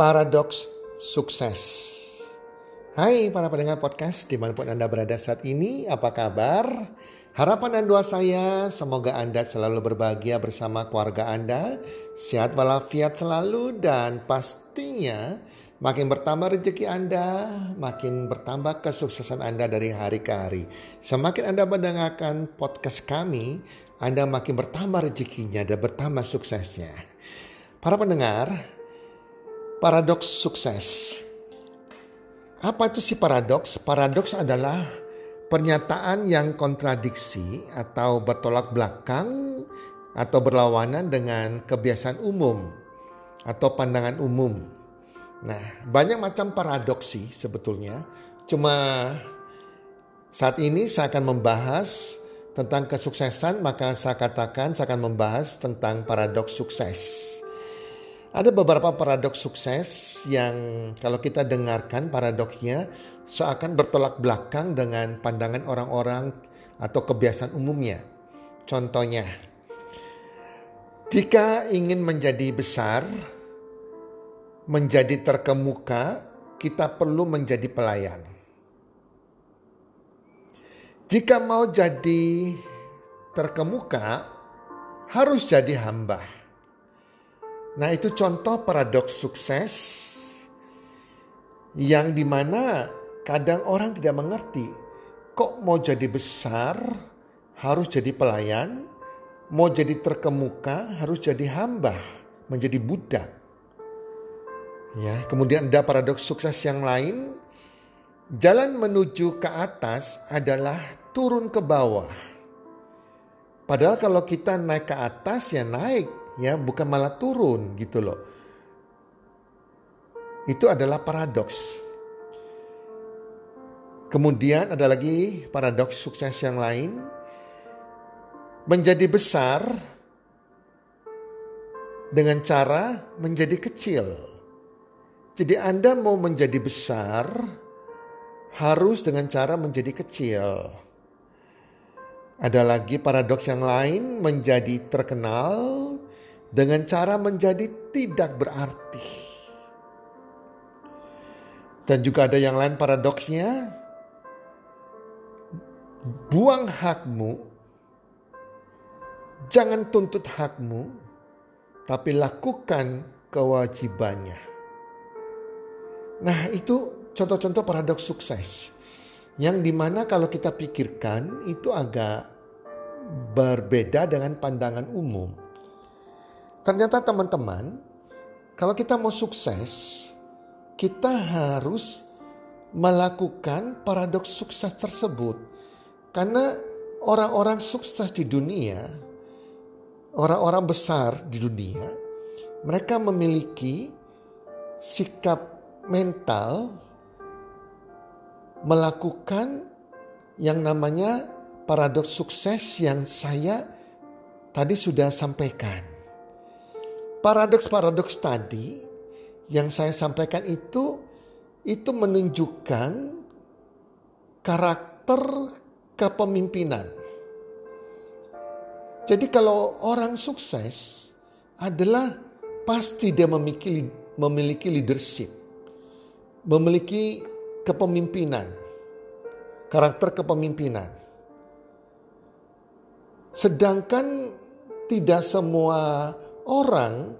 Paradoks Sukses Hai para pendengar podcast di mana pun Anda berada saat ini, apa kabar? Harapan dan doa saya semoga Anda selalu berbahagia bersama keluarga Anda, sehat walafiat selalu dan pastinya makin bertambah rezeki Anda, makin bertambah kesuksesan Anda dari hari ke hari. Semakin Anda mendengarkan podcast kami, Anda makin bertambah rezekinya dan bertambah suksesnya. Para pendengar, Paradoks sukses. Apa itu sih paradoks? Paradoks adalah pernyataan yang kontradiksi atau bertolak belakang atau berlawanan dengan kebiasaan umum atau pandangan umum. Nah, banyak macam paradoks sih sebetulnya. Cuma saat ini saya akan membahas tentang kesuksesan, maka saya katakan saya akan membahas tentang paradoks sukses. Ada beberapa paradoks sukses yang kalau kita dengarkan paradoksnya seakan bertolak belakang dengan pandangan orang-orang atau kebiasaan umumnya. Contohnya, jika ingin menjadi besar, menjadi terkemuka, kita perlu menjadi pelayan. Jika mau jadi terkemuka, harus jadi hamba. Nah itu contoh paradoks sukses yang di mana kadang orang tidak mengerti kok mau jadi besar harus jadi pelayan, mau jadi terkemuka harus jadi hamba, menjadi budak. Ya, kemudian ada paradoks sukses yang lain, jalan menuju ke atas adalah turun ke bawah. Padahal kalau kita naik ke atas ya naik ya bukan malah turun gitu loh. Itu adalah paradoks. Kemudian ada lagi paradoks sukses yang lain. Menjadi besar dengan cara menjadi kecil. Jadi Anda mau menjadi besar harus dengan cara menjadi kecil. Ada lagi paradoks yang lain menjadi terkenal dengan cara menjadi tidak berarti. Dan juga ada yang lain paradoksnya, buang hakmu, jangan tuntut hakmu, tapi lakukan kewajibannya. Nah itu contoh-contoh paradoks sukses. Yang di mana kalau kita pikirkan itu agak berbeda dengan pandangan umum. Ternyata teman-teman, kalau kita mau sukses, kita harus melakukan paradoks sukses tersebut. Karena orang-orang sukses di dunia, orang-orang besar di dunia, mereka memiliki sikap mental melakukan yang namanya paradoks sukses yang saya tadi sudah sampaikan. Paradoks-paradoks tadi yang saya sampaikan itu itu menunjukkan karakter kepemimpinan. Jadi kalau orang sukses adalah pasti dia memiliki memiliki leadership, memiliki kepemimpinan, karakter kepemimpinan. Sedangkan tidak semua orang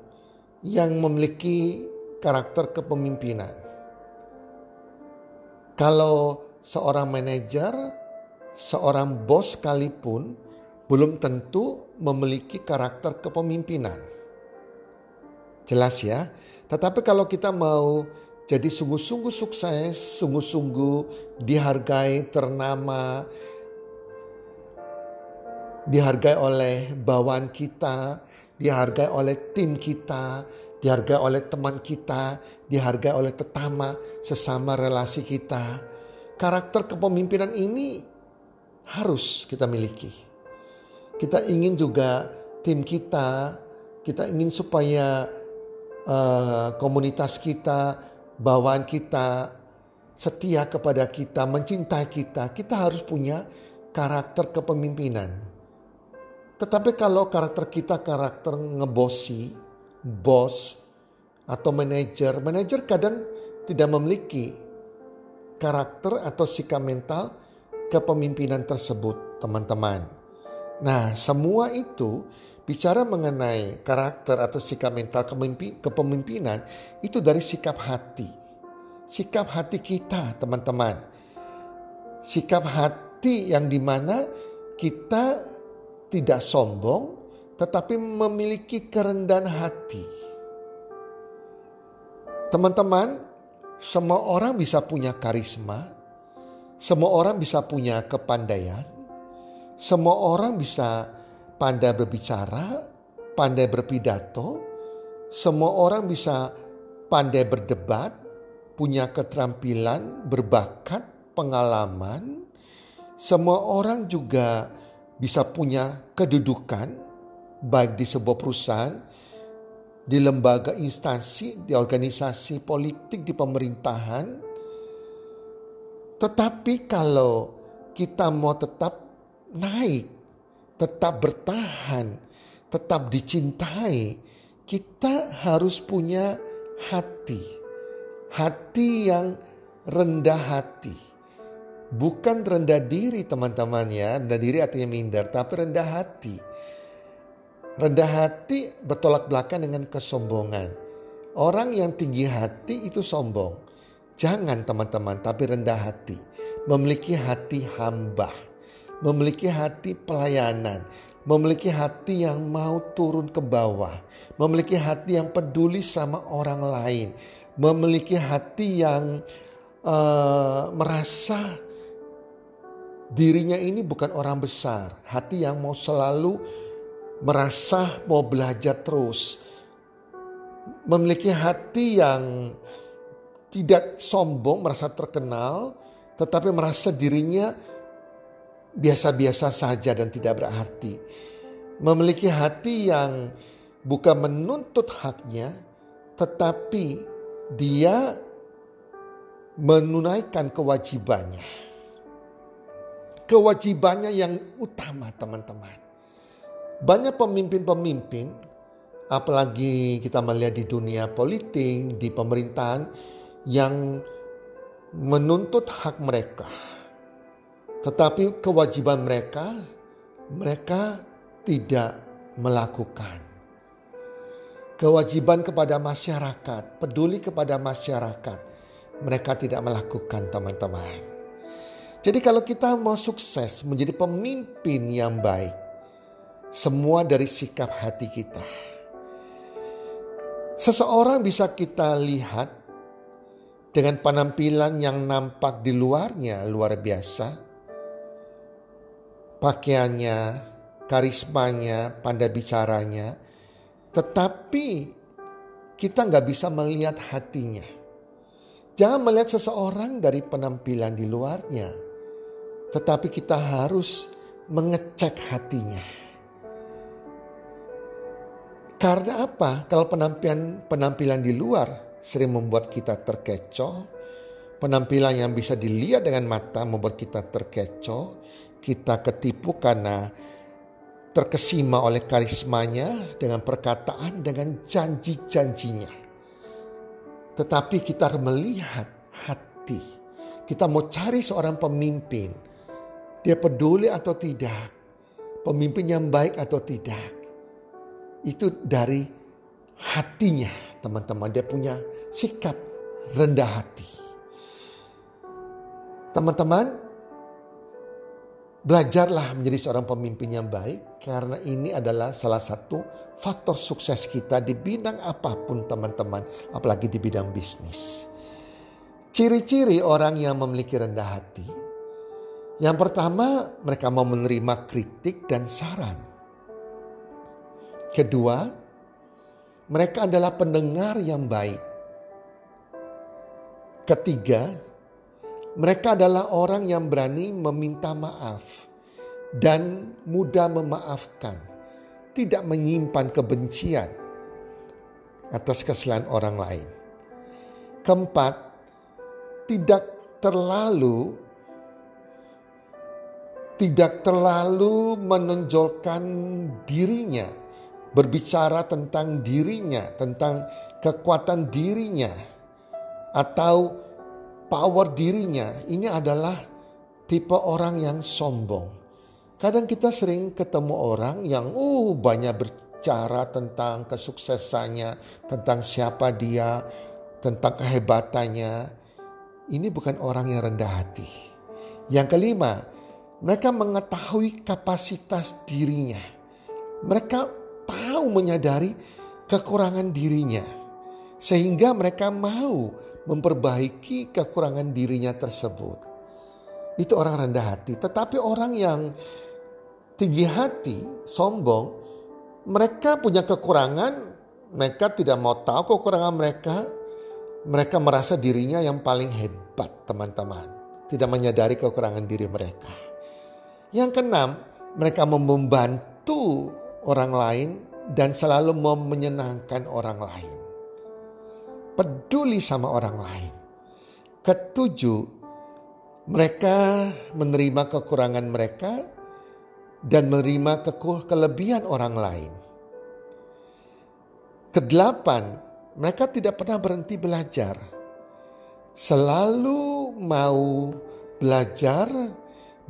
yang memiliki karakter kepemimpinan. Kalau seorang manajer, seorang bos sekalipun belum tentu memiliki karakter kepemimpinan. Jelas ya. Tetapi kalau kita mau jadi sungguh-sungguh sukses, sungguh-sungguh dihargai, ternama, dihargai oleh bawaan kita, dihargai oleh tim kita, dihargai oleh teman kita, dihargai oleh tetama, sesama relasi kita. Karakter kepemimpinan ini harus kita miliki. Kita ingin juga tim kita, kita ingin supaya uh, komunitas kita, bawaan kita setia kepada kita, mencintai kita. Kita harus punya karakter kepemimpinan. Tetapi kalau karakter kita karakter ngebosi, bos, atau manajer, manajer kadang tidak memiliki karakter atau sikap mental kepemimpinan tersebut, teman-teman. Nah, semua itu bicara mengenai karakter atau sikap mental kepemimpinan itu dari sikap hati. Sikap hati kita, teman-teman. Sikap hati yang di mana kita tidak sombong, tetapi memiliki kerendahan hati. Teman-teman, semua orang bisa punya karisma, semua orang bisa punya kepandaian, semua orang bisa pandai berbicara, pandai berpidato, semua orang bisa pandai berdebat, punya keterampilan, berbakat, pengalaman. Semua orang juga bisa punya kedudukan baik di sebuah perusahaan, di lembaga instansi, di organisasi politik, di pemerintahan. Tetapi kalau kita mau tetap naik, tetap bertahan, tetap dicintai, kita harus punya hati. Hati yang rendah hati Bukan rendah diri teman-teman ya. Rendah diri artinya minder. Tapi rendah hati. Rendah hati bertolak belakang dengan kesombongan. Orang yang tinggi hati itu sombong. Jangan teman-teman tapi rendah hati. Memiliki hati hamba. Memiliki hati pelayanan. Memiliki hati yang mau turun ke bawah. Memiliki hati yang peduli sama orang lain. Memiliki hati yang uh, merasa dirinya ini bukan orang besar, hati yang mau selalu merasa mau belajar terus, memiliki hati yang tidak sombong, merasa terkenal, tetapi merasa dirinya biasa-biasa saja dan tidak berarti. Memiliki hati yang bukan menuntut haknya, tetapi dia menunaikan kewajibannya kewajibannya yang utama teman-teman. Banyak pemimpin-pemimpin, apalagi kita melihat di dunia politik, di pemerintahan, yang menuntut hak mereka. Tetapi kewajiban mereka, mereka tidak melakukan. Kewajiban kepada masyarakat, peduli kepada masyarakat, mereka tidak melakukan teman-teman. Jadi kalau kita mau sukses menjadi pemimpin yang baik, semua dari sikap hati kita. Seseorang bisa kita lihat dengan penampilan yang nampak di luarnya luar biasa. Pakaiannya, karismanya, pandai bicaranya. Tetapi kita nggak bisa melihat hatinya. Jangan melihat seseorang dari penampilan di luarnya tetapi kita harus mengecek hatinya. Karena apa? Kalau penampilan penampilan di luar sering membuat kita terkecoh, penampilan yang bisa dilihat dengan mata membuat kita terkecoh, kita ketipu karena terkesima oleh karismanya dengan perkataan dengan janji-janjinya. Tetapi kita melihat hati. Kita mau cari seorang pemimpin dia peduli atau tidak. pemimpin yang baik atau tidak. Itu dari hatinya teman-teman. Dia punya sikap rendah hati. Teman-teman, belajarlah menjadi seorang pemimpin yang baik karena ini adalah salah satu faktor sukses kita di bidang apa pun teman-teman, apalagi di bidang bisnis. Ciri-ciri orang yang memiliki rendah hati. Yang pertama, mereka mau menerima kritik dan saran. Kedua, mereka adalah pendengar yang baik. Ketiga, mereka adalah orang yang berani meminta maaf dan mudah memaafkan, tidak menyimpan kebencian atas kesalahan orang lain. Keempat, tidak terlalu tidak terlalu menonjolkan dirinya, berbicara tentang dirinya, tentang kekuatan dirinya, atau power dirinya. Ini adalah tipe orang yang sombong. Kadang kita sering ketemu orang yang uh banyak berbicara tentang kesuksesannya, tentang siapa dia, tentang kehebatannya. Ini bukan orang yang rendah hati. Yang kelima, mereka mengetahui kapasitas dirinya. Mereka tahu menyadari kekurangan dirinya. Sehingga mereka mau memperbaiki kekurangan dirinya tersebut. Itu orang rendah hati. Tetapi orang yang tinggi hati, sombong, mereka punya kekurangan, mereka tidak mau tahu kekurangan mereka. Mereka merasa dirinya yang paling hebat, teman-teman. Tidak menyadari kekurangan diri mereka. Yang keenam, mereka membantu orang lain dan selalu mau menyenangkan orang lain. Peduli sama orang lain. Ketujuh, mereka menerima kekurangan mereka dan menerima kelebihan orang lain. Kedelapan, mereka tidak pernah berhenti belajar. Selalu mau belajar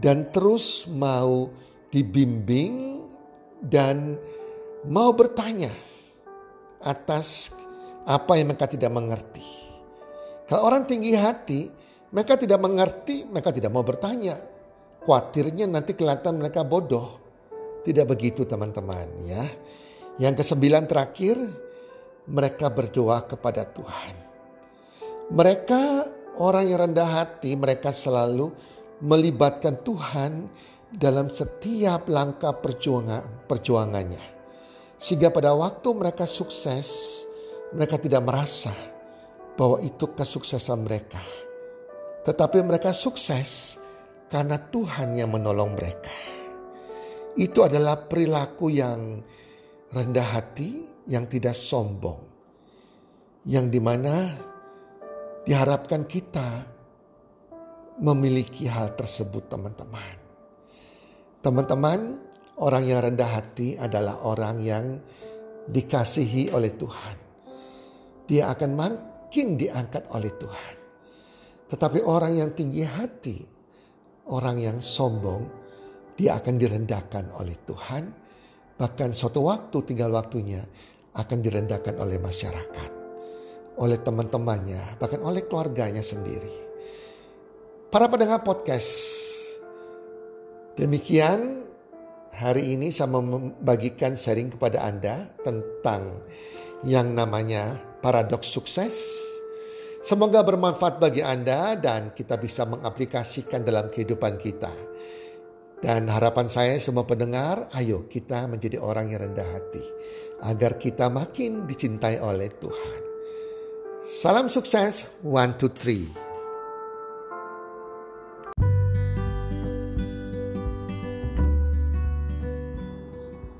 dan terus mau dibimbing dan mau bertanya atas apa yang mereka tidak mengerti. Kalau orang tinggi hati, mereka tidak mengerti, mereka tidak mau bertanya. Khawatirnya nanti kelihatan mereka bodoh. Tidak begitu teman-teman ya. Yang kesembilan terakhir, mereka berdoa kepada Tuhan. Mereka orang yang rendah hati, mereka selalu melibatkan Tuhan dalam setiap langkah perjuangan, perjuangannya. Sehingga pada waktu mereka sukses, mereka tidak merasa bahwa itu kesuksesan mereka. Tetapi mereka sukses karena Tuhan yang menolong mereka. Itu adalah perilaku yang rendah hati, yang tidak sombong. Yang di mana diharapkan kita memiliki hal tersebut teman-teman. Teman-teman, orang yang rendah hati adalah orang yang dikasihi oleh Tuhan. Dia akan makin diangkat oleh Tuhan. Tetapi orang yang tinggi hati, orang yang sombong, dia akan direndahkan oleh Tuhan. Bahkan suatu waktu tinggal waktunya akan direndahkan oleh masyarakat, oleh teman-temannya, bahkan oleh keluarganya sendiri. Para pendengar podcast, demikian hari ini saya membagikan sharing kepada Anda tentang yang namanya paradoks sukses. Semoga bermanfaat bagi Anda dan kita bisa mengaplikasikan dalam kehidupan kita. Dan harapan saya semua pendengar, ayo kita menjadi orang yang rendah hati. Agar kita makin dicintai oleh Tuhan. Salam sukses, one, two, three.